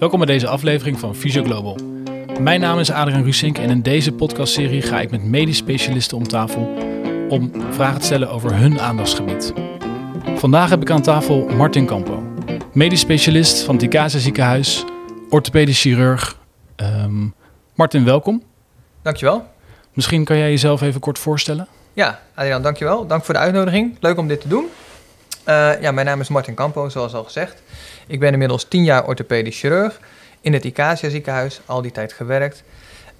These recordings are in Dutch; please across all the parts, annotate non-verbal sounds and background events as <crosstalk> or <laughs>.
Welkom bij deze aflevering van Physio Global. Mijn naam is Adriaan Rusink en in deze podcastserie ga ik met medisch specialisten om tafel om vragen te stellen over hun aandachtsgebied. Vandaag heb ik aan tafel Martin Campo, medisch specialist van het Icasa ziekenhuis, orthopedisch chirurg. Ehm, Martin, welkom. Dankjewel. Misschien kan jij jezelf even kort voorstellen? Ja, Adriaan, dankjewel. Dank voor de uitnodiging. Leuk om dit te doen. Uh, ja, mijn naam is Martin Campo, zoals al gezegd. Ik ben inmiddels 10 jaar orthopedisch chirurg in het Icacia ziekenhuis, al die tijd gewerkt.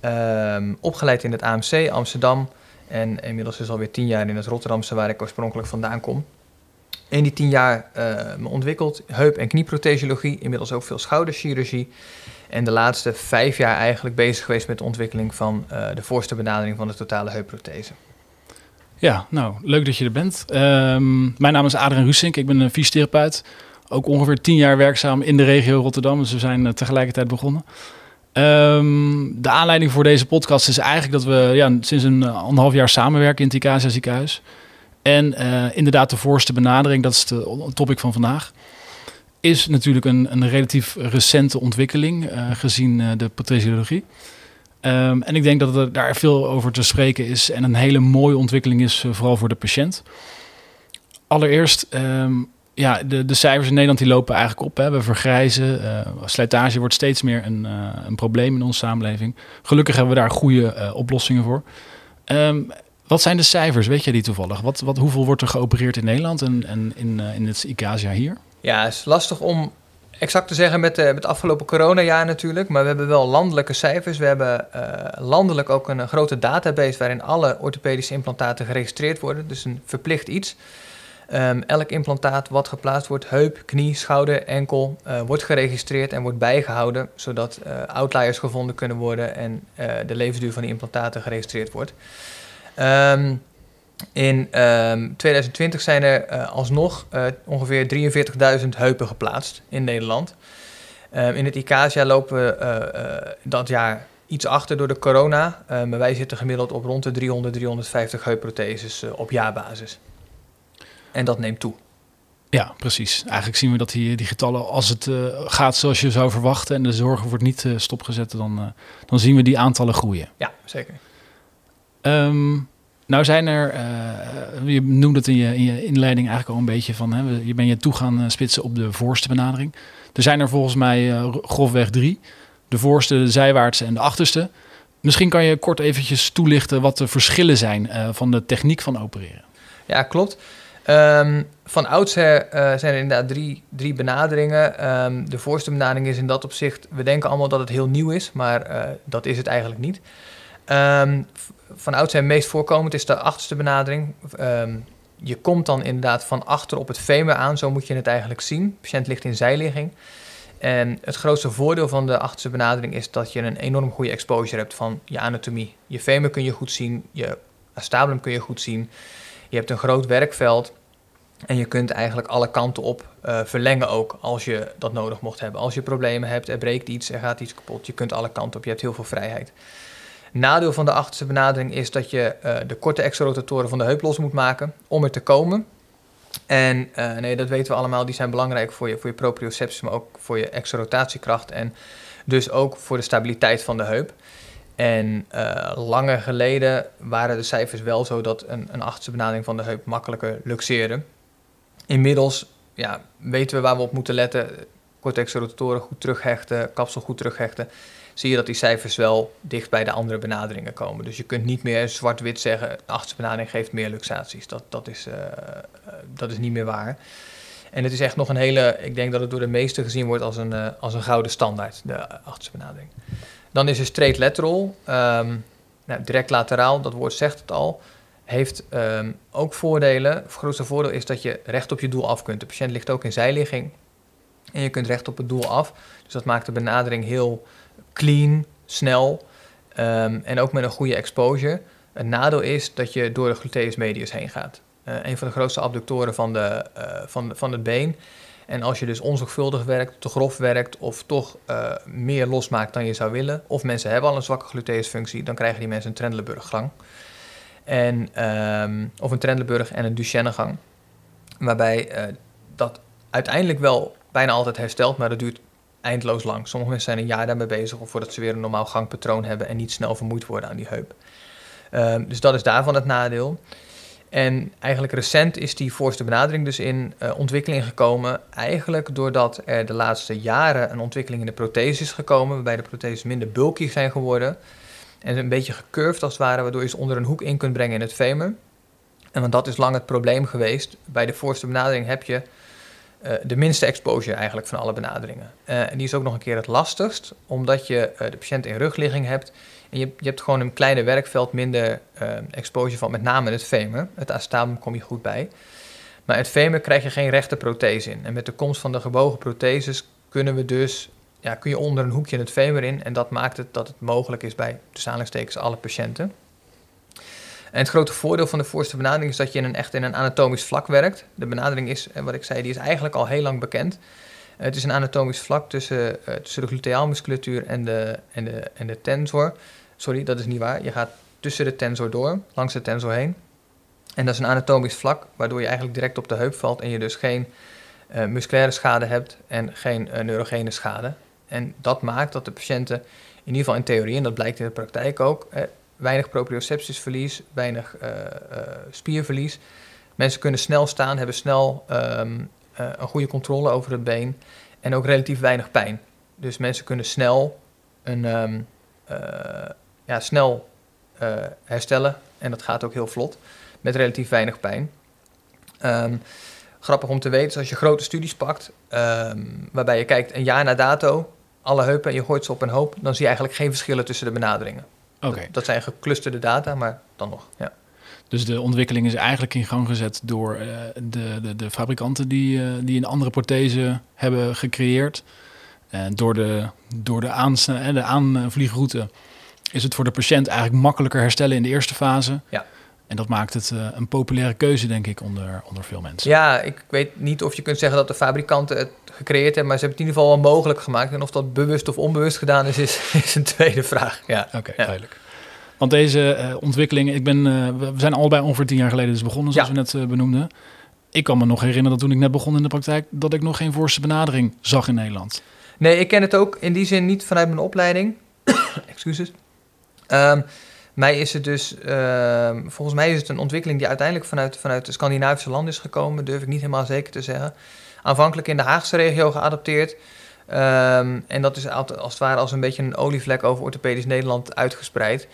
Um, opgeleid in het AMC Amsterdam en inmiddels is alweer 10 jaar in het Rotterdamse, waar ik oorspronkelijk vandaan kom. In die 10 jaar uh, me ontwikkeld heup- en knieprothesiologie, inmiddels ook veel schouderchirurgie. En de laatste vijf jaar eigenlijk bezig geweest met de ontwikkeling van uh, de voorste benadering van de totale heupprothese. Ja, nou, leuk dat je er bent. Um, mijn naam is Adriaan Rusink, ik ben een fysiotherapeut. Ook ongeveer tien jaar werkzaam in de regio Rotterdam, dus we zijn uh, tegelijkertijd begonnen. Um, de aanleiding voor deze podcast is eigenlijk dat we ja, sinds een uh, anderhalf jaar samenwerken in het Icasia ziekenhuis. En uh, inderdaad de voorste benadering, dat is de topic van vandaag, is natuurlijk een, een relatief recente ontwikkeling gezien de patriciologie. Um, en ik denk dat er daar veel over te spreken is en een hele mooie ontwikkeling is, vooral voor de patiënt. Allereerst, um, ja, de, de cijfers in Nederland die lopen eigenlijk op. Hè. We vergrijzen, uh, slijtage wordt steeds meer een, uh, een probleem in onze samenleving. Gelukkig hebben we daar goede oplossingen voor. Um, wat zijn de cijfers, weet je die toevallig? Wat, wat, hoeveel wordt er geopereerd in Nederland en, en in, in het ICASIA hier? Ja, het is lastig om exact te zeggen met, met het afgelopen coronajaar natuurlijk. Maar we hebben wel landelijke cijfers. We hebben landelijk ook een, grote database waarin alle orthopedische implantaten geregistreerd worden. Dus een verplicht iets. Um, elk implantaat wat geplaatst wordt, heup, knie, schouder, enkel, uh, wordt geregistreerd en wordt bijgehouden. Zodat uh, outliers gevonden kunnen worden en de levensduur van die implantaten geregistreerd wordt. Um, in um, 2020 zijn er alsnog ongeveer 43.000 heupen geplaatst in Nederland. In het ICASIA lopen we dat jaar iets achter door de corona. maar wij zitten gemiddeld op rond de 300, 350 heupprotheses op jaarbasis. En dat neemt toe. Ja, precies. Eigenlijk zien we dat die, die getallen, als het gaat zoals je zou verwachten en de zorg wordt niet stopgezet, dan, dan zien we die aantallen groeien. Ja, zeker. Um, nou zijn er, je noemde het in je, in je, inleiding eigenlijk al een beetje van, hè, je bent je toe gaan spitsen op de voorste benadering. Er zijn er volgens mij grofweg drie. De voorste, de zijwaartse en de achterste. Misschien kan je kort eventjes toelichten wat de verschillen zijn van de techniek van opereren. Ja, klopt. Um, van oudsher zijn er inderdaad drie, drie benaderingen. Um, de voorste benadering is in dat opzicht, we denken allemaal dat het heel nieuw is, maar dat is het eigenlijk niet. Um, van oudsher meest voorkomend is de achterste benadering. Je komt dan inderdaad van achter op het femur aan, zo moet je het eigenlijk zien. De patiënt ligt in zijligging. En het grootste voordeel van de achterste benadering is dat je een enorm goede exposure hebt van je anatomie. Je femur kun je goed zien, je acetabulum kun je goed zien. Je hebt een groot werkveld en je kunt eigenlijk alle kanten op uh, verlengen ook als je dat nodig mocht hebben. Als je problemen hebt, er breekt iets, er gaat iets kapot, je kunt alle kanten op, je hebt heel veel vrijheid. Nadeel van de achterste benadering is dat je uh, de korte exorotatoren van de heup los moet maken om er te komen. En uh, nee, dat weten we allemaal, die zijn belangrijk voor je, voor je proprioceptie, maar ook voor je exorotatiekracht en dus ook voor de stabiliteit van de heup. En uh, geleden waren de cijfers wel zo dat een, een benadering van de heup makkelijker luxeerde. Inmiddels ja, weten we waar we op moeten letten. Korte exorotatoren goed terughechten, kapsel goed terughechten zie je dat die cijfers wel dicht bij de andere benaderingen komen. Dus je kunt niet meer zwart-wit zeggen, de achterste benadering geeft meer luxaties. Dat, dat, is, uh, dat is niet meer waar. En het is echt nog een hele, ik denk dat het door de meesten gezien wordt als een, uh, als een gouden standaard, de achterste benadering. Dan is er straight lateral, um, nou, direct lateraal, dat woord zegt het al, heeft um, ook voordelen. Het grootste voordeel is dat je recht op je doel af kunt. De patiënt ligt ook in zijligging en je kunt recht op het doel af. Dus dat maakt de benadering heel clean, snel um, en ook met een goede exposure. Het nadeel is dat je door de gluteus medius heen gaat. Uh, een van de grootste abductoren van, de, uh, van, van het been. En als je dus onzorgvuldig werkt, te grof werkt of toch uh, meer losmaakt dan je zou willen, of mensen hebben al een zwakke gluteusfunctie, dan krijgen die mensen een Trendelenburg-gang. En, um, of een Trendelenburg en een Duchenne-gang. Waarbij dat uiteindelijk wel bijna altijd herstelt, maar dat duurt eindeloos lang. Sommige mensen zijn een jaar daarmee bezig of voordat ze weer een normaal gangpatroon hebben en niet snel vermoeid worden aan die heup. Ehm, dus dat is daarvan het nadeel. En eigenlijk recent is die voorste benadering dus in uh, ontwikkeling gekomen. Eigenlijk doordat er de laatste jaren een ontwikkeling in de prothese is gekomen, waarbij de protheses minder bulky zijn geworden. En een beetje gecurved als het ware, waardoor je ze onder een hoek in kunt brengen in het femur. En want dat is lang het probleem geweest. Bij de voorste benadering heb je uh, de minste exposure eigenlijk van alle benaderingen. Uh, en die is ook nog een keer het lastigst, omdat je uh, de patiënt in rugligging hebt. En je, je hebt gewoon een kleine werkveld, minder exposure van met name het femur. Het acetabulum kom je goed bij. Maar het femur krijg je geen rechte prothese in. En met de komst van de gebogen protheses kunnen we dus, ja, kun je onder een hoekje het femur in. En dat maakt het dat het mogelijk is bij aanhalingstekens alle patiënten. En het grote voordeel van de voorste benadering is dat je in een, echt in een anatomisch vlak werkt. De benadering is, eh, wat ik zei, die is eigenlijk al heel lang bekend. Het is een anatomisch vlak tussen, uh, tussen de gluteaalmusculatuur en de, en, de, en de tensor. Sorry, dat is niet waar. Je gaat tussen de tensor door, langs de tensor heen. En dat is een anatomisch vlak, waardoor je eigenlijk direct op de heup valt en je dus geen musculaire schade hebt en geen neurogene schade. En dat maakt dat de patiënten, in ieder geval in theorie, en dat blijkt in de praktijk ook, weinig proprioceptiesverlies, weinig uh, uh, spierverlies. Mensen kunnen snel staan, hebben snel um, uh, een goede controle over het been en ook relatief weinig pijn. Dus mensen kunnen snel, een, um, ja, snel herstellen en dat gaat ook heel vlot met relatief weinig pijn. Um, grappig om te weten is als je grote studies pakt, waarbij je kijkt een jaar na dato, alle heupen en je gooit ze op een hoop, dan zie je eigenlijk geen verschillen tussen de benaderingen. Oké. Dat, dat, zijn geclusterde data, maar dan nog. Ja. Dus de ontwikkeling is eigenlijk in gang gezet door uh, de, de, de, fabrikanten die, uh, die een andere prothese hebben gecreëerd. En door de, door de, de aanvliegroute is het voor de patiënt eigenlijk makkelijker herstellen in de eerste fase. Ja. En dat maakt het uh, een populaire keuze, denk ik, onder, onder veel mensen. Ja, ik weet niet of je kunt zeggen dat de fabrikanten het gecreëerd hebben, maar ze hebben het in ieder geval wel mogelijk gemaakt. En of dat bewust of onbewust gedaan is, is, <laughs> is een tweede vraag. Ja. Oké, okay, ja. duidelijk. Want deze uh, ontwikkeling, ik ben, uh, we zijn allebei ongeveer tien jaar geleden dus begonnen, zoals ja. we net benoemden. Ik kan me nog herinneren dat toen ik net begon in de praktijk, dat ik nog geen voorste benadering zag in Nederland. Nee, ik ken het ook in die zin niet vanuit mijn opleiding. <coughs> Excuses. Um, mij is het dus, uh, volgens mij is het een ontwikkeling die uiteindelijk vanuit, vanuit de Scandinavische landen is gekomen, durf ik niet helemaal zeker te zeggen. Aanvankelijk in de Haagse regio geadopteerd. Um, en dat is als het ware als een beetje een olievlek over orthopedisch Nederland uitgespreid.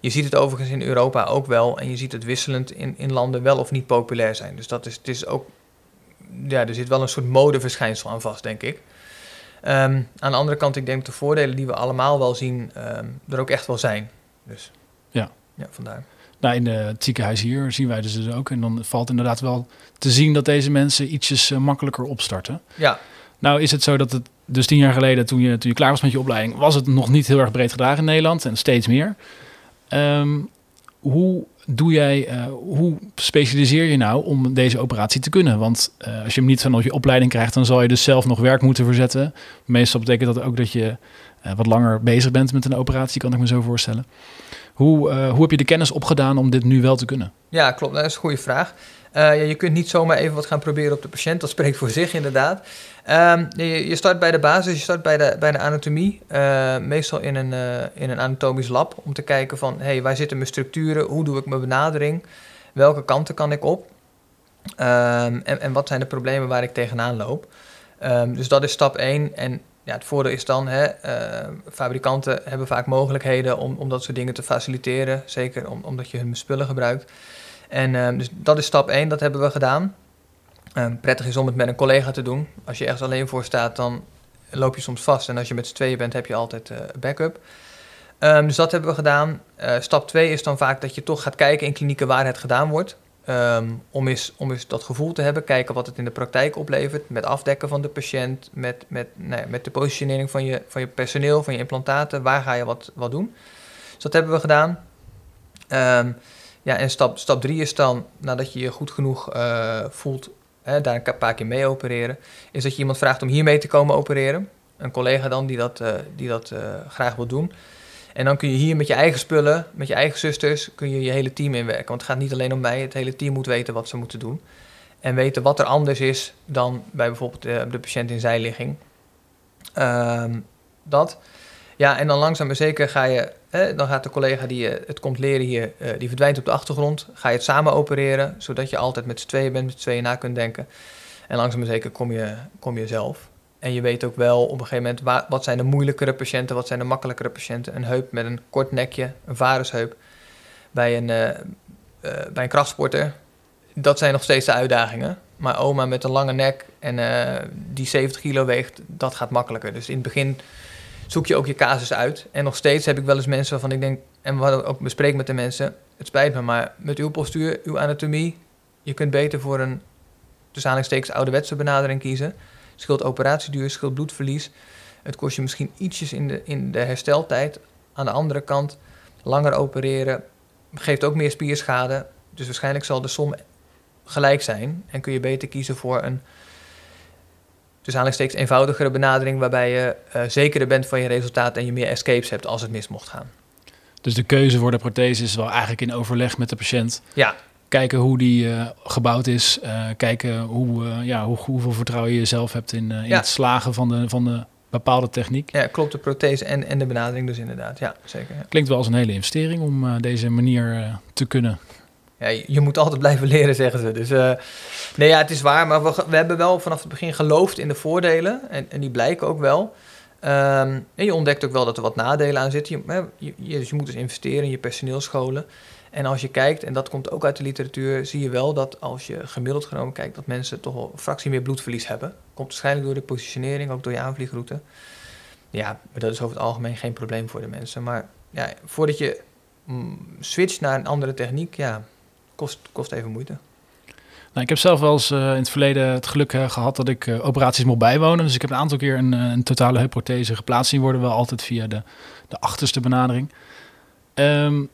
Je ziet het overigens in Europa ook wel en je ziet het wisselend in, in landen wel of niet populair zijn. Dus dat is, het is ook, ja, er zit wel een soort modeverschijnsel aan vast, denk ik. Um, aan de andere kant, ik denk de voordelen die we allemaal wel zien, er ook echt wel zijn. Dus ja, vandaar. Nou, in het ziekenhuis hier zien wij dus, dus ook. En dan valt inderdaad wel te zien dat deze mensen ietsjes uh, makkelijker opstarten. Ja. Nou is het zo dat het dus tien jaar geleden, toen je, toen je klaar was met je opleiding, was het nog niet heel erg breed gedragen in Nederland en steeds meer. Um, hoe doe jij, uh, hoe specialiseer je nou om deze operatie te kunnen? Want uh, als je hem niet vanuit je opleiding krijgt, dan zal je dus zelf nog werk moeten verzetten. Meestal betekent dat ook dat je uh, wat langer bezig bent met een operatie, kan ik me zo voorstellen. Hoe, hoe heb je de kennis opgedaan om dit nu wel te kunnen? Ja, klopt. Dat is een goede vraag. Ja, je kunt niet zomaar even wat gaan proberen op de patiënt. Dat spreekt voor zich inderdaad. Um, je, start bij de basis, je start bij de, bij de anatomie. Uh, meestal in een, in een anatomisch lab. Om te kijken van, hey, waar zitten mijn structuren? Hoe doe ik mijn benadering? Welke kanten kan ik op? Um, en, en wat zijn de problemen waar ik tegenaan loop? Um, dus dat is stap 1. En ja, het voordeel is dan, hè, fabrikanten hebben vaak mogelijkheden om, om dat soort dingen te faciliteren. Zeker om, omdat je hun spullen gebruikt. En um, dus dat is stap 1, dat hebben we gedaan. Um, prettig is om het met een collega te doen. Als je ergens alleen voor staat, dan loop je soms vast. En als je met z'n tweeën bent, heb je altijd backup. Um, dus dat hebben we gedaan. Stap 2 is dan vaak dat je toch gaat kijken in klinieken waar het gedaan wordt. Om, eens, om eens dat gevoel te hebben, kijken wat het in de praktijk oplevert. Met afdekken van de patiënt, met, met, nee, met de positionering van je, van je personeel, van je implantaten. Waar ga je wat, wat doen? Dus dat hebben we gedaan. Ja, en stap, stap drie is dan, nadat je je goed genoeg uh, voelt, hè, daar een paar keer mee opereren, is dat je iemand vraagt om hiermee te komen opereren. Een collega dan die dat, uh, die dat uh, graag wil doen. En dan kun je hier met je eigen spullen, met je eigen zusters, kun je je hele team inwerken. Want het gaat niet alleen om mij, het hele team moet weten wat ze moeten doen. En weten wat er anders is dan bij bijvoorbeeld de, de patiënt in zijligging. Ehm, dat. Ja, en dan langzaam maar zeker ga je, hè, dan gaat de collega die je het komt leren hier, eh, die verdwijnt op de achtergrond. Ga je het samen opereren, zodat je altijd met z'n tweeën bent, met z'n tweeën na kunt denken. En langzaam maar zeker kom je, kom je zelf. En je weet ook wel op een gegeven moment wa- wat zijn de moeilijkere patiënten, wat zijn de makkelijkere patiënten. Een heup met een kort nekje, een varusheup bij een, eh, eh, bij een krachtsporter. Dat zijn nog steeds de uitdagingen. Maar oma met een lange nek en eh, die 70 kilo weegt, dat gaat makkelijker. Dus in het begin zoek je ook je casus uit. En nog steeds heb ik wel eens mensen waarvan ik denk, en wat ik ook bespreek met de mensen, het spijt me, maar met uw postuur, uw anatomie, je kunt beter voor een tussen aanhalingstekens ouderwetse benadering kiezen. Scheelt operatieduur, scheelt bloedverlies. Het kost je misschien ietsjes in de, in de hersteltijd. Aan de andere kant, langer opereren geeft ook meer spierschade. Dus waarschijnlijk zal de som gelijk zijn. En kun je beter kiezen voor een tussen aanhalingstekens eenvoudigere benadering... waarbij je uh, zekerder bent van je resultaat en je meer escapes hebt als het mis mocht gaan. Dus de keuze voor de prothese is wel eigenlijk in overleg met de patiënt. Ja, Kijken hoe die uh, gebouwd is. Uh, kijken hoe, uh, ja, hoe, hoeveel vertrouwen je jezelf hebt in, in Ja. het slagen van de, van de bepaalde techniek. ja klopt, de prothese en, en de benadering dus inderdaad. Ja, zeker. Ja. Klinkt wel als een hele investering om deze manier te kunnen. Ja, je, je moet altijd blijven leren, zeggen ze. Dus nee, ja, het is waar. Maar we, we hebben wel vanaf het begin geloofd in de voordelen. En, en die blijken ook wel. Um, en je ontdekt ook wel dat er wat nadelen aan zitten. Je, je, je, dus je moet dus investeren in je personeel scholen. En als je kijkt, en dat komt ook uit de literatuur, zie je wel dat als je gemiddeld genomen kijkt, dat mensen toch wel een fractie meer bloedverlies hebben. Komt waarschijnlijk door de positionering, ook door je aanvliegroute. Ja, dat is over het algemeen geen probleem voor de mensen. Maar ja, voordat je mm, switcht naar een andere techniek, ja, kost, kost even moeite. Nou, ik heb zelf wel eens uh, in het verleden het geluk uh, gehad dat ik uh, operaties mocht bijwonen. Dus ik heb een aantal keer een, totale heupprothese geplaatst zien worden, wel altijd via de, de achterste benadering. Um,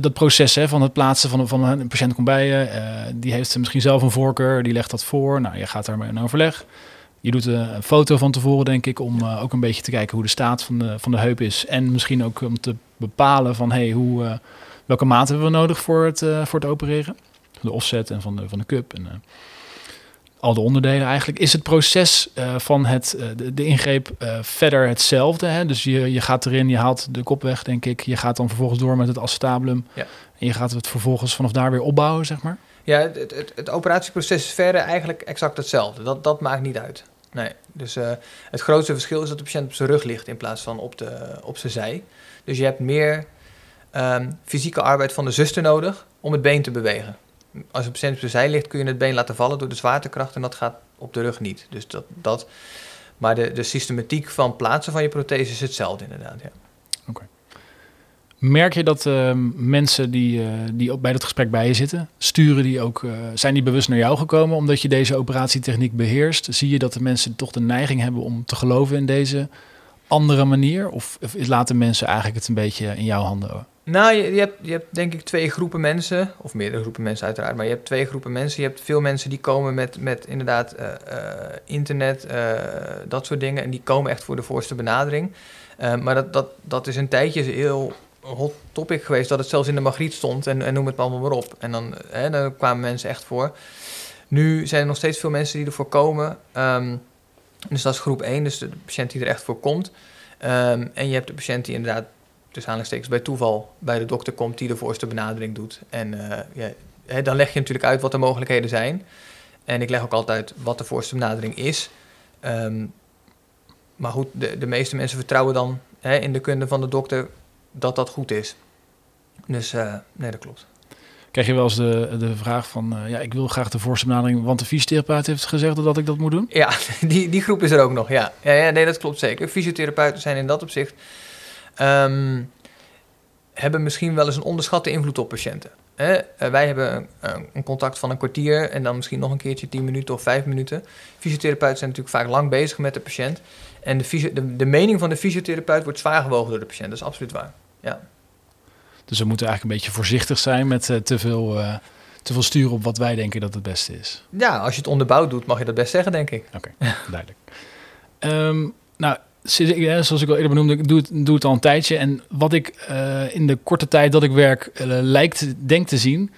dat proces hè, van het plaatsen van, van een patiënt komt bij je, die heeft misschien zelf een voorkeur, die legt dat voor. Nou, je gaat daarmee in overleg. Je doet een foto van tevoren, denk ik, om ook een beetje te kijken hoe de staat van de, van de heup is. En misschien ook om te bepalen van hey, hoe, welke maat hebben we nodig voor het, voor het opereren de offset en van de, van de cup en al de onderdelen eigenlijk. Is het proces uh, van het, uh, de, de, ingreep verder hetzelfde? Hè? Dus je, je gaat erin, je haalt de kop weg, denk ik. Je gaat dan vervolgens door met het acetabulum. Ja. En je gaat het vervolgens vanaf daar weer opbouwen, zeg maar? Ja, het, het, het operatieproces is verder eigenlijk exact hetzelfde. Dat, dat maakt niet uit. Nee, dus het grootste verschil is dat de patiënt op zijn rug ligt in plaats van op, de, op zijn zij. Dus je hebt meer um, fysieke arbeid van de zuster nodig om het been te bewegen als patiënt op zij ligt, kun je het been laten vallen door de zwaartekracht en dat gaat op de rug niet. Dus dat, dat, maar de, de systematiek van plaatsen van je prothese is hetzelfde inderdaad. Ja. Oké. Merk je dat uh, mensen die, uh, die bij dat gesprek bij je zitten, sturen die ook, uh, zijn die bewust naar jou gekomen omdat je deze operatietechniek beheerst? Zie je dat de mensen toch de neiging hebben om te geloven in deze andere manier? Of, of laten mensen eigenlijk het een beetje in jouw handen? Nou, je, je, hebt, denk ik twee groepen mensen, of meerdere groepen mensen uiteraard, maar je hebt twee groepen mensen. Je hebt veel mensen die komen met, met inderdaad uh, uh, internet, uh, dat soort dingen, en die komen echt voor de voorste benadering. maar dat, dat, dat is een tijdje heel hot topic geweest, dat het zelfs in de magriet stond en, en noem het allemaal maar op. En dan, hè, daar kwamen mensen echt voor. Nu zijn er nog steeds veel mensen die ervoor komen. Um, dus dat is groep 1, dus de patiënt die er echt voor komt. Um, en je hebt de patiënt die inderdaad dus aanhalingstekens bij toeval bij de dokter komt die de voorste benadering doet. En uh, ja, hè, dan leg je natuurlijk uit wat de mogelijkheden zijn. En ik leg ook altijd wat de voorste benadering is. Um, maar goed, de, de meeste mensen vertrouwen dan hè, in de kunde van de dokter dat dat goed is. Dus uh, nee, dat klopt. Krijg je wel eens de, de vraag van, uh, ja, ik wil graag de voorste benadering, want de fysiotherapeut heeft gezegd dat ik dat moet doen? Ja, <laughs> die, die groep is er ook nog, ja. ja, ja nee, dat klopt zeker. Fysiotherapeuten zijn in dat opzicht um, hebben misschien wel eens een onderschatte invloed op patiënten. Hè? Uh, wij hebben een, een, contact van een kwartier en dan misschien nog een keertje 10 minuten of 5 minuten. Fysiotherapeuten zijn natuurlijk vaak lang bezig met de patiënt. En de, de, de mening van de fysiotherapeut wordt zwaar gewogen door de patiënt. Dat is absoluut waar. Ja. Dus we moeten eigenlijk een beetje voorzichtig zijn met uh, te, veel, uh, te veel sturen op wat wij denken dat het beste is. Ja, als je het onderbouwd doet, mag je dat best zeggen, denk ik. Oké, okay, <laughs> duidelijk. Um, nou, zoals ik al eerder benoemde, ik doe het, al een tijdje. En wat ik uh, in de korte tijd dat ik werk uh, lijkt, denk te zien,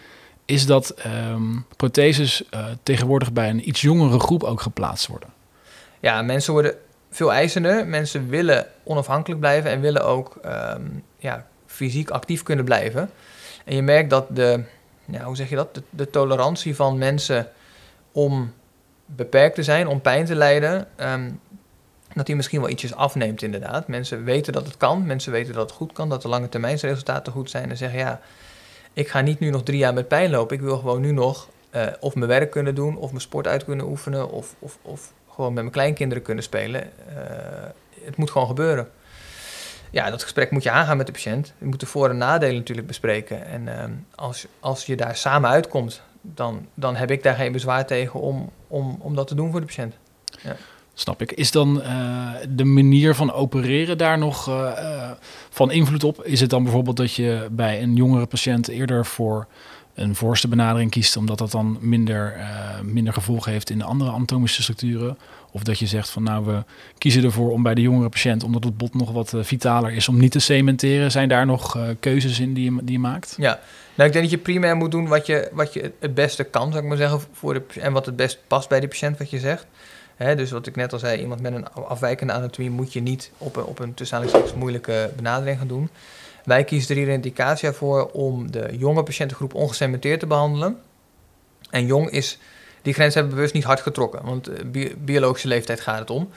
is dat um, protheses uh, tegenwoordig bij een iets jongere groep ook geplaatst worden. Ja, mensen worden veel eisender. Mensen willen onafhankelijk blijven en willen ook ehm, ja, fysiek actief kunnen blijven. En je merkt dat de, hoe zeg je dat, de, de tolerantie van mensen om beperkt te zijn, om pijn te lijden, ehm, dat die misschien wel ietsjes afneemt inderdaad. Mensen weten dat het kan, mensen weten dat het goed kan, dat de lange termijnsresultaten goed zijn en zeggen ja, ik ga niet nu nog drie jaar met pijn lopen, ik wil gewoon nu nog uh, of mijn werk kunnen doen, of mijn sport uit kunnen oefenen, of, of, of gewoon met mijn kleinkinderen kunnen spelen. Uh, het moet gewoon gebeuren. Ja, dat gesprek moet je aangaan met de patiënt. Je moet de voor- en nadelen natuurlijk bespreken. En uh, als, als je daar samen uitkomt, dan, dan heb ik daar geen bezwaar tegen om, om, om dat te doen voor de patiënt. Ja. Snap ik. Is dan uh, de manier van opereren daar nog uh, van invloed op? Is het dan bijvoorbeeld dat je bij een jongere patiënt eerder voor een voorste benadering kiest, omdat dat dan minder, uh, minder gevolgen heeft in de andere anatomische structuren? Of dat je zegt van nou, we kiezen ervoor om bij de jongere patiënt, omdat het bot nog wat vitaler is, om niet te cementeren. Zijn daar nog keuzes in die je, die maakt? Ja, nou, ik denk dat je primair moet doen wat je, wat je het beste kan, zou ik maar zeggen, voor de, en wat het best past bij de patiënt, wat je zegt. Dus wat ik net al zei, iemand met een afwijkende anatomie moet je niet op een, op een moeilijke benadering gaan doen. Wij kiezen er hier indicatie voor om de jonge patiëntengroep ongecementeerd te behandelen. En jong is, die grens hebben we bewust niet hard getrokken, want bi biologische leeftijd gaat het om.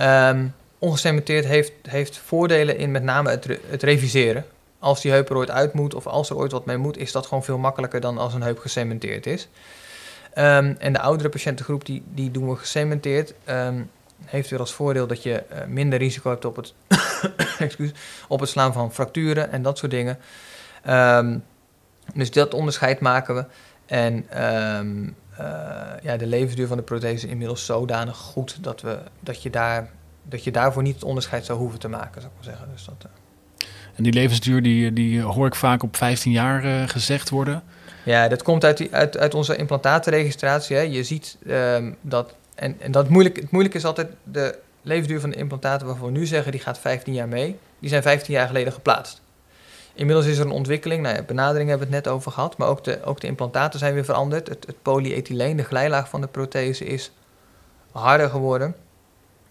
Um, ongecementeerd heeft, heeft voordelen in met name het, het reviseren. Als die heup er ooit uit moet of als er ooit wat mee moet, is dat gewoon veel makkelijker dan als een heup gecementeerd is. Um, en de oudere patiëntengroep, die, die doen we gecementeerd. Um, heeft weer als voordeel dat je uh, minder risico hebt op het, <coughs> excuus, op het slaan van fracturen en dat soort dingen. Um, dus dat onderscheid maken we. En uh, ja, de levensduur van de prothese is inmiddels zodanig goed dat, we, dat, je daar, dat je daarvoor niet het onderscheid zou hoeven te maken, zou ik maar zeggen. Dus dat, uh... En die levensduur die, die hoor ik vaak op 15 jaar gezegd worden. Ja, dat komt uit, uit, uit onze implantatenregistratie. Hè. Je ziet um, dat, en, en dat moeilijk, het moeilijke is altijd de levensduur van de implantaten waarvan we nu zeggen die gaat 15 jaar mee. Die zijn 15 jaar geleden geplaatst. Inmiddels is er een ontwikkeling, nou ja, benadering hebben we het net over gehad, maar ook de, ook de implantaten zijn weer veranderd. Het, het polyethyleen, de glijlaag van de prothese, is harder geworden.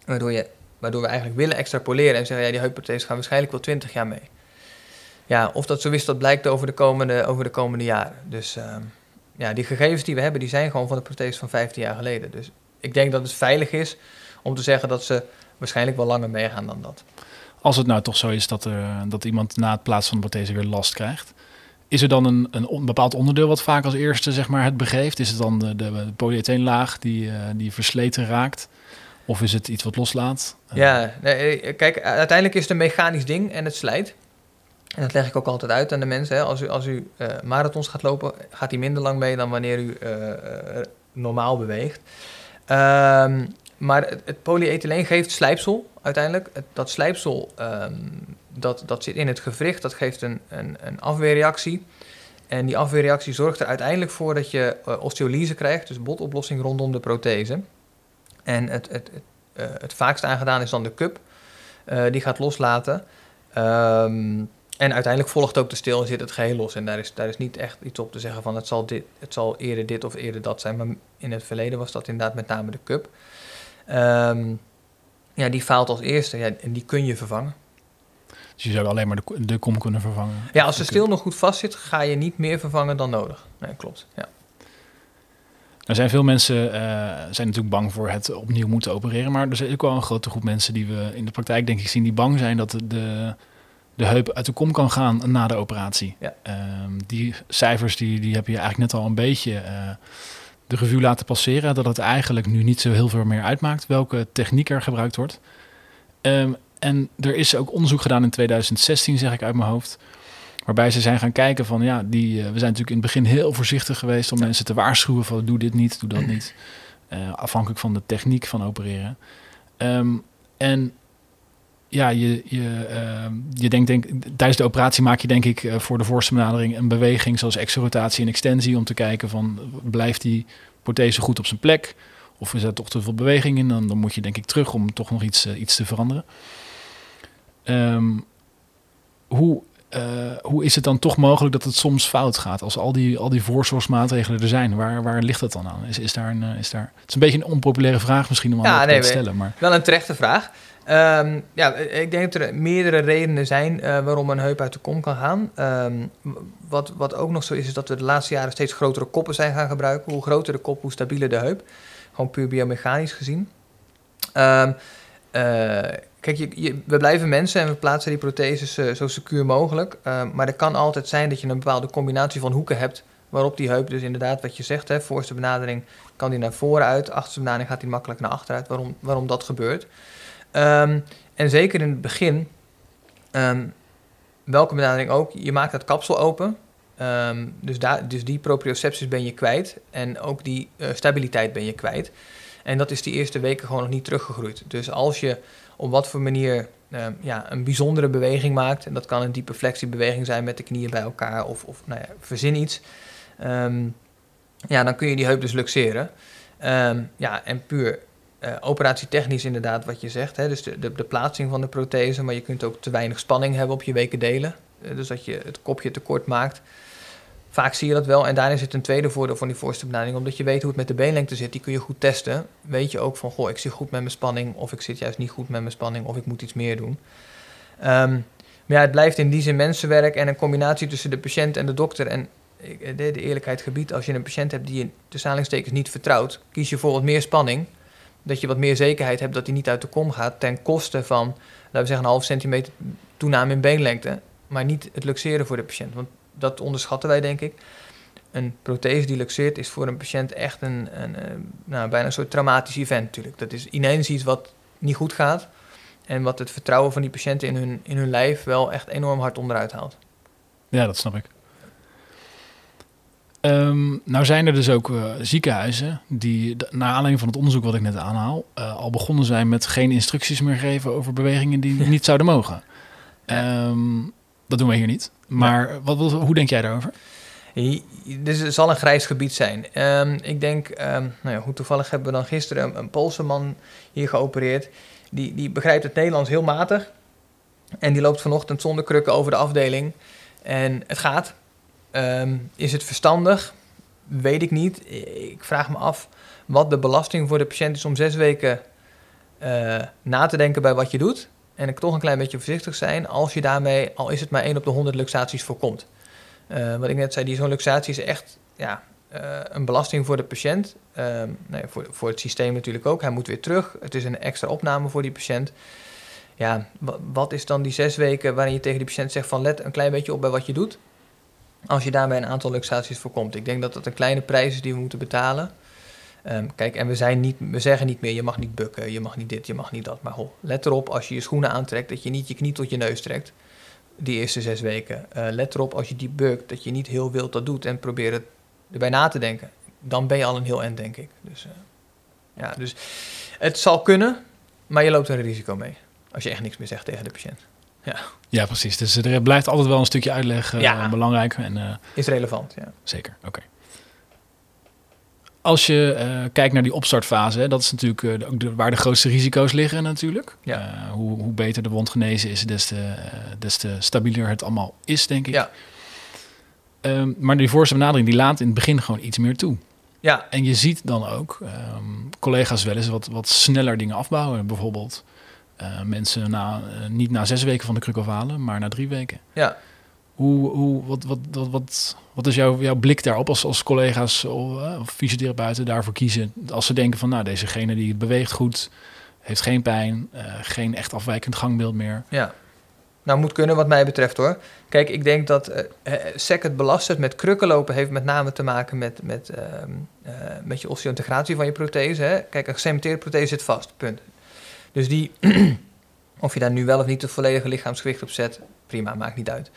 Waardoor, je, waardoor we eigenlijk willen extrapoleren en zeggen, ja, die heupprothese gaan waarschijnlijk wel 20 jaar mee ja, of dat zo is, dat blijkt over de komende, over de komende jaren. Dus uh, ja, die gegevens die we hebben, die zijn gewoon van de prothese van 15 jaar geleden. Dus ik denk dat het veilig is om te zeggen dat ze waarschijnlijk wel langer meegaan dan dat. Als het nou toch zo is dat, er, dat iemand na het plaatsen van de prothese weer last krijgt, is er dan een, een bepaald onderdeel wat vaak als eerste zeg maar, het begeeft? Is het dan de, de polyetheenlaag die, uh, die versleten raakt? Of is het iets wat loslaat? Ja, nee, kijk, uiteindelijk is het een mechanisch ding en het slijt. En dat leg ik ook altijd uit aan de mensen. Hè. Als u, als u uh, marathons gaat lopen, gaat hij minder lang mee dan wanneer u uh, uh, normaal beweegt. Um, maar het, het polyethyleen geeft slijpsel uiteindelijk. Dat slijpsel um, dat, dat zit in het gewricht, dat geeft een, een, een afweerreactie. En die afweerreactie zorgt er uiteindelijk voor dat je osteolyse krijgt, dus botoplossing rondom de prothese. En het, het, het, het vaakst aangedaan is dan de cup. die gaat loslaten. Um, en uiteindelijk volgt ook de stil en zit het geheel los. En daar is, daar is niet echt iets op te zeggen van het zal, dit, het zal eerder dit of eerder dat zijn. Maar in het verleden was dat inderdaad met name de cup. Um, ja, die faalt als eerste ja, en die kun je vervangen. Dus je zou alleen maar de, de kom kunnen vervangen? Ja, als de stil nog goed vast zit, ga je niet meer vervangen dan nodig. Nee, klopt. Ja. Er zijn veel mensen uh, zijn natuurlijk bang voor het opnieuw moeten opereren. Maar er is ook wel een grote groep mensen die we in de praktijk denk ik zien die bang zijn dat de, de heup uit de kom kan gaan na de operatie. Ja. Um, die cijfers die, die heb je eigenlijk net al een beetje uh, de revue laten passeren. Dat het eigenlijk nu niet zo heel veel meer uitmaakt welke techniek er gebruikt wordt. Um, en er is ook onderzoek gedaan in 2016, zeg ik uit mijn hoofd. Waarbij ze zijn gaan kijken van ja, die, uh, we zijn natuurlijk in het begin heel voorzichtig geweest om ja. mensen te waarschuwen van doe dit niet, doe dat niet. Uh, afhankelijk van de techniek van opereren. Um, en ja, je, je, uh, je denkt, denk, tijdens de operatie maak je denk ik uh, voor de voorste benadering een beweging zoals exorotatie en extensie om te kijken van blijft die prothese goed op zijn plek of is er toch te veel beweging in, dan, dan moet je denk ik terug om toch nog iets, uh, iets te veranderen. Um, hoe eh, hoe is het dan toch mogelijk dat het soms fout gaat als al die, al die voorzorgsmaatregelen er zijn? Waar, waar ligt dat dan aan? Is, is daar een, eh, is daar, het is een beetje een onpopulaire vraag misschien om aan te stellen. Maar... Wel een terechte vraag. Ehm, ja, ik denk dat er meerdere redenen zijn uh, waarom een heup uit de kom kan gaan. Um, wat, wat ook nog zo is, is dat we de laatste jaren steeds grotere koppen zijn gaan gebruiken. Hoe groter de kop, hoe stabieler de heup. Gewoon puur biomechanisch gezien. Um, Kijk, je, we blijven mensen en we plaatsen die protheses zo secuur mogelijk. Maar er kan altijd zijn dat je een bepaalde combinatie van hoeken hebt. Waarop die heup dus inderdaad, wat je zegt, hè, voorste benadering kan die naar voren uit. Achterste benadering gaat die makkelijk naar achteruit. Waarom, waarom dat gebeurt. Um, en zeker in het begin, um, welke benadering ook, je maakt het kapsel open. Um, dus, daar, dus die propriocepties ben je kwijt. En ook die uh, stabiliteit ben je kwijt. En dat is die eerste weken gewoon nog niet teruggegroeid. Dus als je op wat voor manier ja, een bijzondere beweging maakt. En dat kan een diepe flexiebeweging zijn met de knieën bij elkaar of, of nou ja, verzin iets. Ja, dan kun je die heup dus luxeren. Ja, en puur uh, operatietechnisch inderdaad wat je zegt. Hè, dus de, de, de, plaatsing van de prothese, maar je kunt ook te weinig spanning hebben op je weken delen. Uh, dus dat je het kopje te kort maakt. Vaak zie je dat wel. En daarin zit een tweede voordeel van die voorste benadering. Omdat je weet hoe het met de beenlengte zit, die kun je goed testen. Weet je ook van, goh, ik zit goed met mijn spanning. Of ik zit juist niet goed met mijn spanning. Of ik moet iets meer doen. Um, maar ja, het blijft in die zin mensenwerk en een combinatie tussen de patiënt en de dokter. En de, de eerlijkheid gebied, als je een patiënt hebt die de salingstekens niet vertrouwt, kies je voor wat meer spanning. Dat je wat meer zekerheid hebt dat hij niet uit de kom gaat. Ten koste van, laten we zeggen, een half centimeter toename in beenlengte. Maar niet het luxeren voor de patiënt. Want dat onderschatten wij, denk ik. Een prothese die luxeert is voor een patiënt echt een, een, een nou, bijna een soort traumatisch event natuurlijk. Dat is ineens iets wat niet goed gaat en wat het vertrouwen van die patiënten in hun, in hun lijf wel echt enorm hard onderuit haalt. Ja, dat snap ik. Um, nou zijn er dus ook uh, ziekenhuizen die, naar aanleiding van het onderzoek wat ik net aanhaal, uh, al begonnen zijn met geen instructies meer geven over bewegingen die <laughs> niet zouden mogen. Um, dat doen we hier niet. Maar ja. wat, wat, hoe denk jij daarover? Dus het zal een grijs gebied zijn. Um, ik denk, um, nou ja, hoe toevallig hebben we dan gisteren een, een Poolse man hier geopereerd. Die, die begrijpt het Nederlands heel matig. En die loopt vanochtend zonder krukken over de afdeling. En het gaat. Um, is het verstandig? Weet ik niet. Ik vraag me af wat de belasting voor de patiënt is om zes weken uh, na te denken bij wat je doet. En ik toch een klein beetje voorzichtig zijn als je daarmee, al is het maar één op de 100 luxaties voorkomt. Uh, wat ik net zei, die zo'n luxatie is echt ja, uh, een belasting voor de patiënt. Nee, voor, voor het systeem natuurlijk ook. Hij moet weer terug. Het is een extra opname voor die patiënt. Ja, wat is dan die zes weken waarin je tegen die patiënt zegt van let een klein beetje op bij wat je doet. Als je daarbij een aantal luxaties voorkomt. Ik denk dat dat een kleine prijs is die we moeten betalen. Um, kijk, en we, zijn niet, we zeggen niet meer, je mag niet bukken, je mag niet dit, je mag niet dat. Maar ho, let erop als je je schoenen aantrekt, dat je niet je knie tot je neus trekt. Die eerste zes weken. Uh, let erop als je die bukt, dat je niet heel wild dat doet en probeer het erbij na te denken. Dan ben je al een heel end, denk ik. Dus, uh, ja, dus het zal kunnen, maar je loopt er een risico mee. Als je echt niks meer zegt tegen de patiënt. Ja. ja, precies. Dus er blijft altijd wel een stukje uitleg uh, ja. belangrijk. En, uh, is relevant, ja. Zeker, oké. Okay. Als je uh, kijkt naar die opstartfase, hè, dat is natuurlijk ook de, waar de grootste risico's liggen natuurlijk. Ja. Hoe, hoe, beter de wond genezen is, des te, des te stabieler het allemaal is, denk ik. Ja. Um, maar die voorste benadering die laat in het begin gewoon iets meer toe. Ja. En je ziet dan ook um, collega's wel eens wat, wat sneller dingen afbouwen. Bijvoorbeeld mensen na, niet na zes weken van de kruk afhalen, maar na drie weken. Ja. Hoe, hoe, wat, wat, wat, wat, wat is jouw, jouw blik daarop als, als collega's of, uh, of fysiotherapeuten daarvoor kiezen? Als ze denken van, nou, dezegene die beweegt goed, heeft geen pijn, uh, geen echt afwijkend gangbeeld meer. Ja, nou moet kunnen wat mij betreft hoor. Kijk, ik denk dat uh, SEC het belastend met krukken lopen heeft met name te maken met, met, uh, met je osseointegratie van je prothese. Hè? Kijk, een gecementeerde prothese zit vast, punt. Dus die, <clears throat> of je daar nu wel of niet het volledige lichaamsgewicht op zet, prima, maakt niet uit.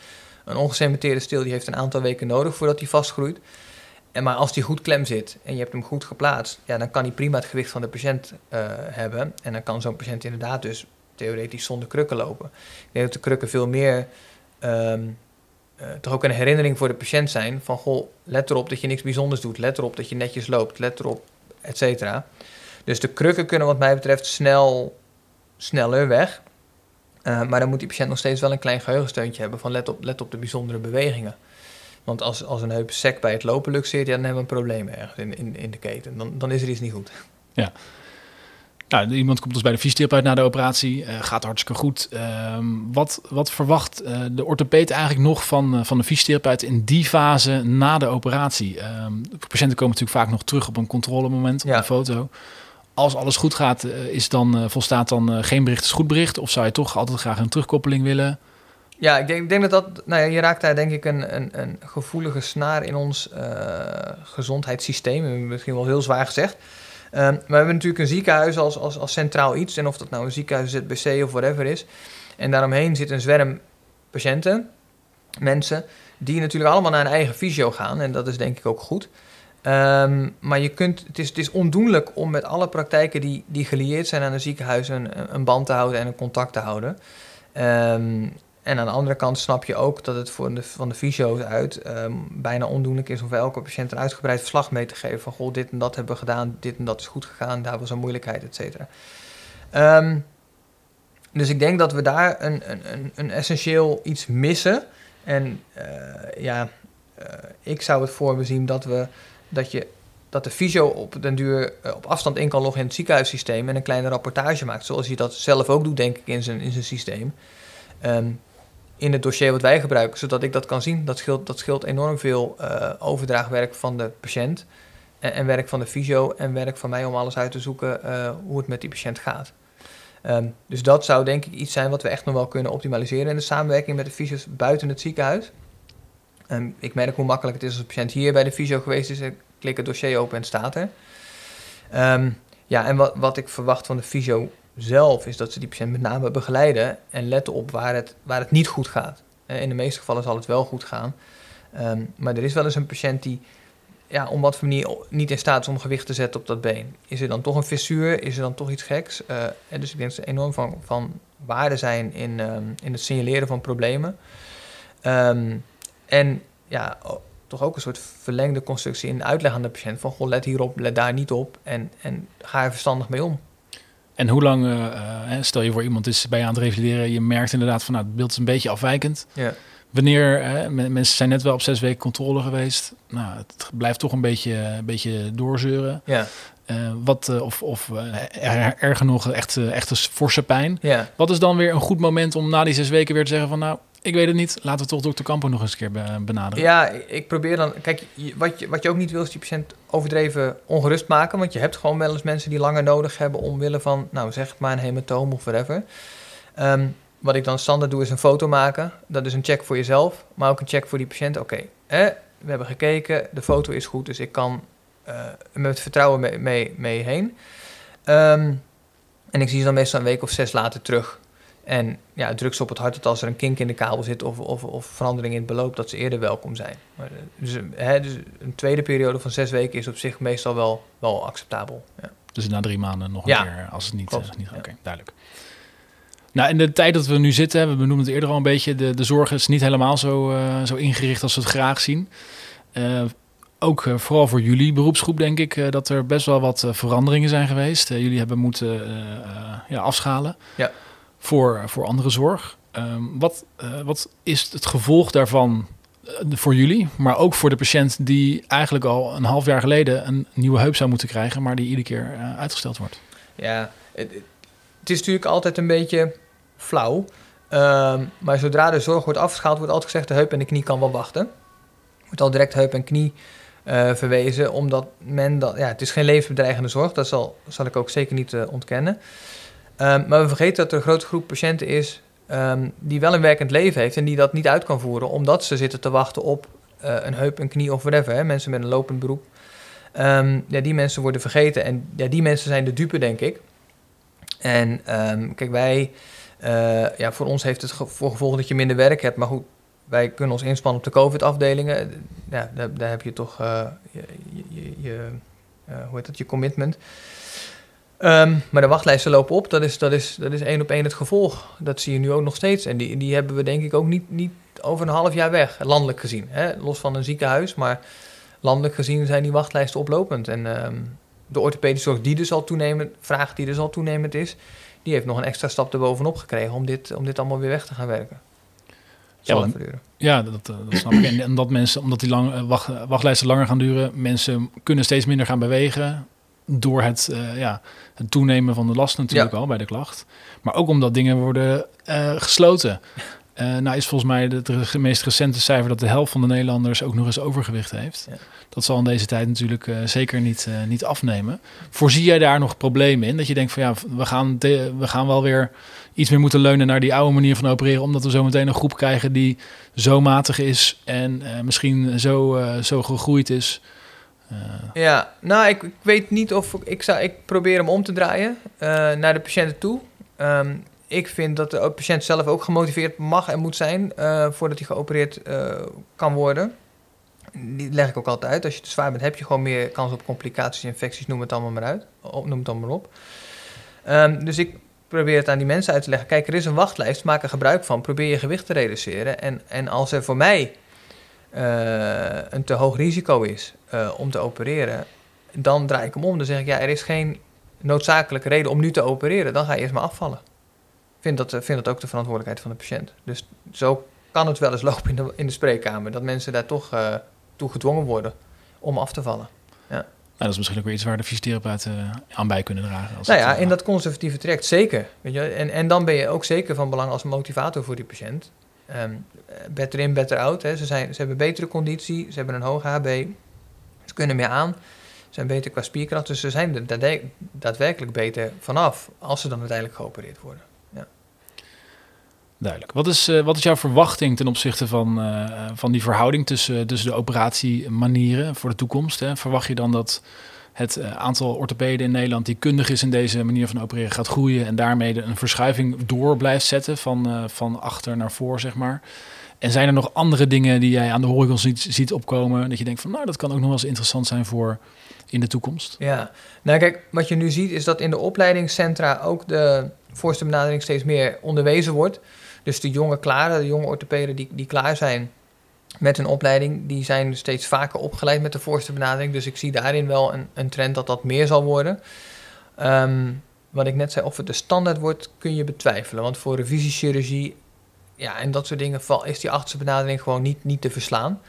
Een ongecementeerde steel die heeft een aantal weken nodig voordat hij vastgroeit. En maar als die goed klem zit en je hebt hem goed geplaatst, ja, dan kan hij prima het gewicht van de patiënt uh, hebben. En dan kan zo'n patiënt inderdaad dus theoretisch zonder krukken lopen. Ik denk dat de krukken veel meer um, uh, toch ook een herinnering voor de patiënt zijn van goh, let erop dat je niks bijzonders doet, let erop dat je netjes loopt, let erop, et cetera. Dus de krukken kunnen wat mij betreft snel, sneller weg. Uh, maar dan moet die patiënt nog steeds wel een klein geheugensteuntje hebben van let op, let op de bijzondere bewegingen. Want als, als een heup sec bij het lopen luxeert, ja, dan hebben we een probleem ergens in, in, in de keten. Dan, dan is er iets niet goed. Ja. Nou, iemand komt dus bij de fysiotherapeut na de operatie, uh, gaat hartstikke goed. Uh, wat, wat verwacht uh, de orthopeet eigenlijk nog van, van de fysiotherapeut in die fase na de operatie? Ehm, patiënten komen natuurlijk vaak nog terug op een controlemoment, op ja. een foto. Als alles goed gaat, is dan, volstaat dan geen bericht is goed bericht? Of zou je toch altijd graag een terugkoppeling willen? Ja, ik denk, ik denk dat dat... Nou ja, je raakt daar denk ik een, een, een gevoelige snaar in ons gezondheidssysteem. Misschien wel heel zwaar gezegd. Um, maar we hebben natuurlijk een ziekenhuis als, als, als centraal iets. En of dat nou een ziekenhuis, ZBC of whatever is. En daaromheen zit een zwerm patiënten, mensen, die natuurlijk allemaal naar een eigen fysio gaan. En dat is denk ik ook goed. Um, maar je kunt, het, is, het is ondoenlijk om met alle praktijken die, die gelieerd zijn aan een ziekenhuis een, band te houden en een contact te houden. Um, en aan de andere kant snap je ook dat het voor de, van de fysio's uit um, bijna ondoenlijk is om voor elke patiënt een uitgebreid verslag mee te geven. Van goh, dit en dat hebben we gedaan, dit en dat is goed gegaan, daar was een moeilijkheid, et cetera. Dus ik denk dat we daar een, een, een essentieel iets missen. En uh, ja, uh, ik zou het voor zien dat, we, dat, je, dat de fysio op den duur uh, op afstand in kan loggen in het ziekenhuissysteem en een kleine rapportage maakt. Zoals hij dat zelf ook doet, denk ik, in zijn, in zijn systeem. Um, in het dossier wat wij gebruiken, zodat ik dat kan zien. Dat scheelt, dat scheelt enorm veel uh, overdraagwerk van de patiënt en, werk van de fysio en werk van mij om alles uit te zoeken uh, hoe het met die patiënt gaat. Um, dus dat zou denk ik iets zijn wat we echt nog wel kunnen optimaliseren in de samenwerking met de fysio's buiten het ziekenhuis. Um, ik merk hoe makkelijk het is als een patiënt hier bij de fysio geweest is, klik het dossier open en staat er. Um, ja, en wat, wat ik verwacht van de fysio zelf is dat ze die patiënt met name begeleiden en letten op waar het, waar het niet goed gaat. Eh, in de meeste gevallen zal het wel goed gaan. Um, maar er is wel eens een patiënt die ja, om wat voor manier niet in staat is om gewicht te zetten op dat been. Is er dan toch een fissuur? Is er dan toch iets geks? Uh, en dus ik denk dat ze enorm van, van waarde zijn in, um, in het signaleren van problemen. En ja, toch ook een soort verlengde constructie in uitleg aan de patiënt van goh, let hierop, let daar niet op en, en ga er verstandig mee om. En hoe lang, uh, stel je voor iemand is bij je aan het revalideren, je merkt inderdaad van nou, het beeld is een beetje afwijkend. Ja. Wanneer, uh, mensen zijn net wel op zes weken controle geweest, nou, het blijft toch een beetje, een beetje doorzeuren. Ja. Uh, wat, of of er, erger nog, echt, echt een forse pijn. Ja. Wat is dan weer een goed moment om na die zes weken weer te zeggen van nou, ik weet het niet. Laten we toch dokter Campo nog eens een keer benaderen. Ja, ik probeer dan... Kijk, wat je, wat je ook niet wil is die patiënt overdreven ongerust maken. Want je hebt gewoon wel eens mensen die langer nodig hebben... omwille van, nou zeg maar een hematoom of whatever. Um, wat ik dan standaard doe is een foto maken. Dat is een check voor jezelf, maar ook een check voor die patiënt. Oké, we hebben gekeken, de foto is goed, dus ik kan uh, met vertrouwen mee, mee, mee heen. Um, en ik zie ze dan meestal een week of zes later terug. En ja, druk ze op het hart dat als er een kink in de kabel zit of, of, of verandering in het beloop, dat ze eerder welkom zijn. Maar, eh, dus, hè, dus een tweede periode van zes weken is op zich meestal wel, wel acceptabel. Ja. Dus na drie maanden nog een ja. keer, als het niet, uh, niet gaat. Oké, okay, duidelijk. Nou, in de tijd dat we nu zitten, we benoemden het eerder al een beetje, de, de zorg is niet helemaal zo, uh, zo ingericht als we het graag zien. Uh, ook uh, vooral voor jullie beroepsgroep denk ik dat er best wel wat veranderingen zijn geweest. jullie hebben moeten ja, afschalen. Ja voor, voor andere zorg. Um, wat, uh, wat is het gevolg daarvan uh, voor jullie, maar ook voor de patiënt die eigenlijk al een half jaar geleden een nieuwe heup zou moeten krijgen, maar die iedere keer uh, uitgesteld wordt? Ja, het, het, is natuurlijk altijd een beetje flauw. Um, maar zodra de zorg wordt afgeschaald, wordt altijd gezegd de heup en de knie kan wel wachten. Wordt al direct heup en knie verwezen, omdat men dat, ja, het is geen levensbedreigende zorg, dat zal, zal ik ook zeker niet ontkennen. Um, maar we vergeten dat er een grote groep patiënten is um, die wel een werkend leven heeft en die dat niet uit kan voeren, omdat ze zitten te wachten op uh, een heup, een knie of whatever. Hè? Mensen met een lopend beroep. Um, ja, die mensen worden vergeten en ja, die mensen zijn de dupe, denk ik. En kijk, wij, uh, ja, voor ons heeft het voor gevolg dat je minder werk hebt, maar goed, wij kunnen ons inspannen op de COVID-afdelingen. Ja, daar, heb je toch uh, je, je, je hoe heet dat, je commitment. Um, maar de wachtlijsten lopen op, dat is, dat, is, dat is één op één het gevolg. Dat zie je nu ook nog steeds. En die, die hebben we denk ik ook niet, niet over een half jaar weg, landelijk gezien. Hè? Los van een ziekenhuis, maar landelijk gezien zijn die wachtlijsten oplopend. En um, de orthopedische zorg die dus al toenemend, vraag die dus al toenemend is, die heeft nog een extra stap erbovenop gekregen om dit, om dit allemaal weer weg te gaan werken. Ja, Zal want- duren. Ja, dat, eh, dat snap ik. En omdat mensen, omdat die lang, eh, wacht, wachtlijsten langer gaan duren, mensen kunnen steeds minder gaan bewegen door het, eh, ja, het toenemen van de last natuurlijk al bij de klacht. Maar ook omdat dingen worden eh, gesloten. <laughs> Eh, nou is volgens mij het meest recente cijfer dat de helft van de Nederlanders ook nog eens overgewicht heeft. Ja. Dat zal in deze tijd natuurlijk zeker niet, niet afnemen. Voorzie jij daar nog problemen in? Dat je denkt van ja, we gaan, de- we gaan wel weer iets meer moeten leunen naar die oude manier van opereren, omdat we zo meteen een groep krijgen die zo matig is en misschien zo, zo gegroeid is. Eh, Ja, nou, ik, ik weet niet of ik, zou, ik probeer hem om te draaien eh, naar de patiënten toe. Ehm, ik vind dat de patiënt zelf ook gemotiveerd mag en moet zijn eh, voordat hij geopereerd kan worden. Die leg ik ook altijd uit. Als je te zwaar bent, heb je gewoon meer kans op complicaties, infecties, noem het allemaal maar uit. Noem het allemaal maar op. Ehm, dus ik probeer het aan die mensen uit te leggen. Kijk, er is een wachtlijst, maak er gebruik van. Probeer je gewicht te reduceren. En, en als er voor mij een te hoog risico is eh, om te opereren, dan draai ik hem om. Dan zeg ik, ja, er is geen noodzakelijke reden om nu te opereren. Dan ga je eerst maar afvallen. Ik vind dat, eh, vind dat ook de verantwoordelijkheid van de patiënt. Dus zo kan het wel eens lopen in de, in de spreekkamer. Dat mensen daar toch eh, toe gedwongen worden om af te vallen. nou, dat is misschien ook weer iets waar de fysiotherapeuten eh, aan bij kunnen dragen. Als Nou het, ja, eh, in dat conservatieve traject zeker. Weet je? En, en dan ben je ook zeker van belang als motivator voor die patiënt. Ehm, eh, better in, better out. Hè. Ze, zijn, ze hebben betere conditie, ze hebben een hoge HB, ze kunnen meer aan, ze zijn beter qua spierkracht. Dus ze zijn er daad- daadwerkelijk beter vanaf als ze dan uiteindelijk geopereerd worden. Duidelijk. Wat is, eh, wat is jouw verwachting ten opzichte van, eh, van die verhouding tussen, tussen de operatiemanieren voor de toekomst? Hè? Verwacht je dan dat het eh, aantal orthopeden in Nederland die kundig is in deze manier van opereren gaat groeien en daarmee een verschuiving door blijft zetten van, eh, van achter naar voor, zeg maar? En zijn er nog andere dingen die jij aan de horizon ziet, ziet opkomen dat je denkt van nou, dat kan ook nog wel eens interessant zijn voor in de toekomst? Ja, nou kijk, wat je nu ziet is dat in de opleidingscentra ook de voorste benadering steeds meer onderwezen wordt. Dus de jonge klaren, de jonge orthopeden die, die klaar zijn met een opleiding, die zijn steeds vaker opgeleid met de voorste benadering. Dus ik zie daarin wel een, een trend dat dat meer zal worden. Ehm, wat ik net zei, of het de standaard wordt, kun je betwijfelen. Want voor revisiechirurgie ja, en dat soort dingen is die achterste benadering gewoon niet, niet te verslaan.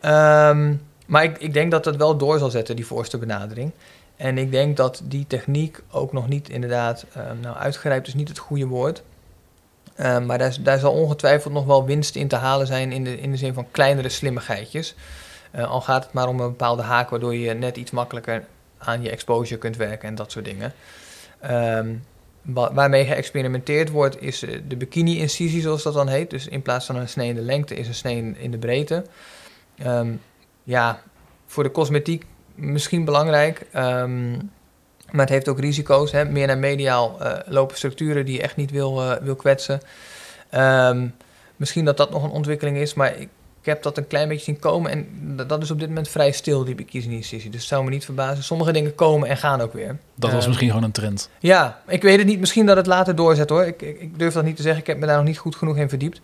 Ehm, maar ik, ik denk dat dat wel door zal zetten, die voorste benadering. En ik denk dat die techniek ook nog niet inderdaad, ehm, nou uitgerijpt is niet het goede woord. Ehm, maar daar, daar zal ongetwijfeld nog wel winst in te halen zijn in de, in de zin van kleinere slimmigheidjes. Eh, al gaat het maar om een bepaalde haak waardoor je net iets makkelijker aan je exposure kunt werken en dat soort dingen. Ehm, wa- waarmee geëxperimenteerd wordt is eh, de bikini-incisie zoals dat dan heet. Dus in plaats van een snee in de lengte is een snee in, de breedte. Ehm, ja, voor de cosmetiek misschien belangrijk. ehm, maar het heeft ook risico's. Hè? Meer naar mediaal eh, lopen structuren die je echt niet wil, eh, wil kwetsen. Ehm, misschien dat dat nog een ontwikkeling is, maar ik, ik heb dat een klein beetje zien komen. En dat, is op dit moment vrij stil, die bikini-incisie. Dus het zou me niet verbazen. Sommige dingen komen en gaan ook weer. Dat was Ehm, misschien gewoon een trend. ja, ik weet het niet. Misschien dat het later doorzet hoor. Ik, ik, ik durf dat niet te zeggen. Ik heb me daar nog niet goed genoeg in verdiept.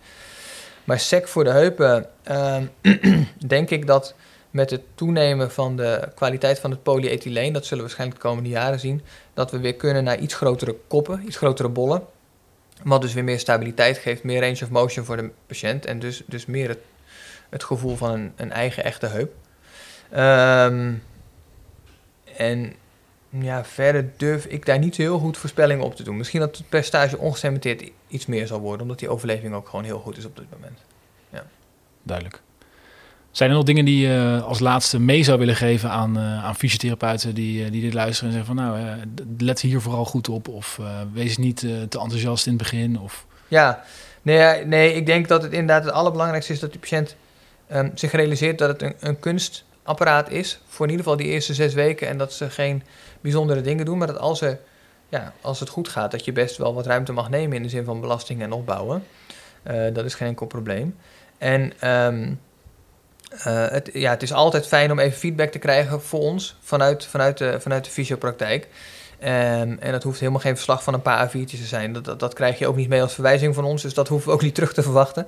Maar sec voor de heupen, ehm, <clears throat> denk ik dat met het toenemen van de kwaliteit van het polyethyleen, dat zullen we waarschijnlijk de komende jaren zien, dat we weer kunnen naar iets grotere koppen, iets grotere bollen. Wat dus weer meer stabiliteit geeft, meer range of motion voor de patiënt en dus, dus meer het, het gevoel van een, een eigen echte heup. Ehm, en ja, verder durf ik daar niet heel goed voorspellingen op te doen. Misschien dat het percentage ongecementeerd iets meer zal worden, omdat die overleving ook gewoon heel goed is op dit moment. Duidelijk. Zijn er nog dingen die je als laatste mee zou willen geven aan, eh, aan fysiotherapeuten die, eh, die dit luisteren en zeggen van nou, eh, let hier vooral goed op of wees niet te enthousiast in het begin of Ja, nee, nee, ik denk dat het inderdaad het allerbelangrijkste is dat die patiënt ehm, zich realiseert dat het een, kunstapparaat is. Voor in ieder geval die eerste zes weken. En dat ze geen bijzondere dingen doen. Maar dat als, er, ja, als het goed gaat, dat je best wel wat ruimte mag nemen in de zin van belasting en opbouwen. Dat is geen enkel probleem. En ehm, eh, het, ja, het is altijd fijn om even feedback te krijgen voor ons vanuit, vanuit, de, vanuit de fysiopraktijk. Ehm, en dat hoeft helemaal geen verslag van een paar A4'tjes te zijn. Dat, dat, krijg je ook niet mee als verwijzing van ons, dus dat hoeven we ook niet <laughs> terug te verwachten.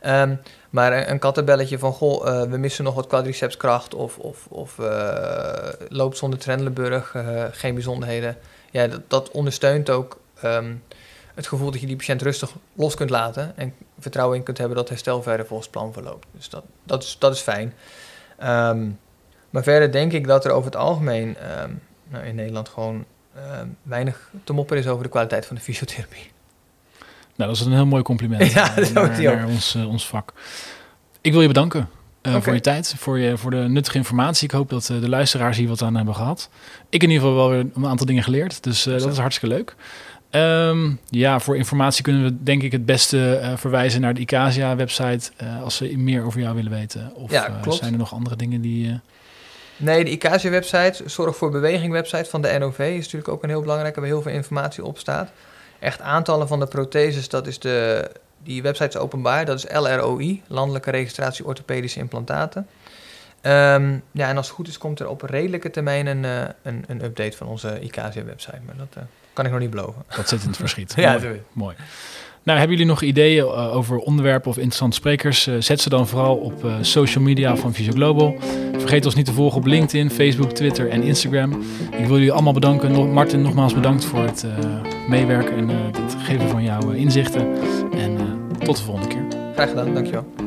Ehm, maar een, kattenbelletje van, goh, eh, we missen nog wat quadricepskracht of, of, of eh, loopt zonder Trendelenburg, geen bijzonderheden. Ja, dat, dat ondersteunt ook ehm, het gevoel dat je die patiënt rustig los kunt laten en vertrouwen in kunt hebben dat herstel verder volgens plan verloopt. Dus dat, dat, is, dat is fijn. Ehm, maar verder denk ik dat er over het algemeen ehm, nou, in Nederland gewoon weinig te mopperen is over de kwaliteit van de fysiotherapie. Nou, dat is een heel mooi compliment <laughs> ja, dat naar, naar ons, uh, ons vak. Ik wil je bedanken. Uh, voor je tijd, voor, je, voor de nuttige informatie. Ik hoop dat uh, de luisteraars hier wat aan hebben gehad. Ik in ieder geval wel weer een aantal dingen geleerd, dus uh, dat is hartstikke leuk. Um, ja, voor informatie kunnen we denk ik het beste verwijzen naar de Icasia-website als ze meer over jou willen weten. Of ja, zijn er nog andere dingen die... Nee, de Icasia-website, Zorg voor Beweging-website van de NOV is natuurlijk ook een heel belangrijke, waar heel veel informatie op staat. Echt aantallen van de protheses, dat is de, die website is openbaar. Dat is LROI, Landelijke Registratie Orthopedische Implantaten. Um, ja, en als het goed is, komt er op redelijke termijn een, een, een, update van onze ICASIA-website. Maar dat kan ik nog niet beloven. Dat zit in het verschiet. <laughs> ja, mooi. mooi. Nou, hebben jullie nog ideeën uh, over onderwerpen of interessante sprekers? zet ze dan vooral op social media van Visio Global. Vergeet ons niet te volgen op LinkedIn, Facebook, Twitter en Instagram. Ik wil jullie allemaal bedanken. Martin, nogmaals bedankt voor het meewerken en het geven van jouw inzichten. En tot de volgende keer. Graag gedaan, dankjewel.